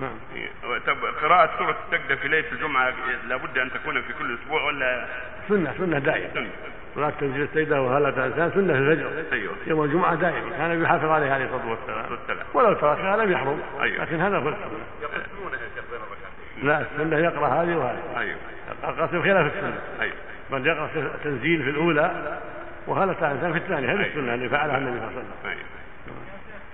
نعم. إيه، طب قراءة سورة السجدة في ليلة الجمعة لابد أن تكون في كل أسبوع ولا؟ سنة سنة دائمة. سنة؟ صلاة تنزيل السيدة وهلا تنسان سنة في الفجر. أيوه. يوم الجمعة دائما كان يحافظ عليها عليه الصلاة والسلام. ولو تركها لم يحرم. أيوه. لكن هذا هو السنة. يقسمونها يا شيخ بين الركعتين. لا السنة يقرأ هذه وهذه. أيوه. القسم خلاف السنة. أيوه. بل يقرأ تنزيل في الأولى وهلا تنسان في الثانية؟ هذه أيوه. السنة اللي فعلها النبي صلى الله عليه وسلم. أيوه.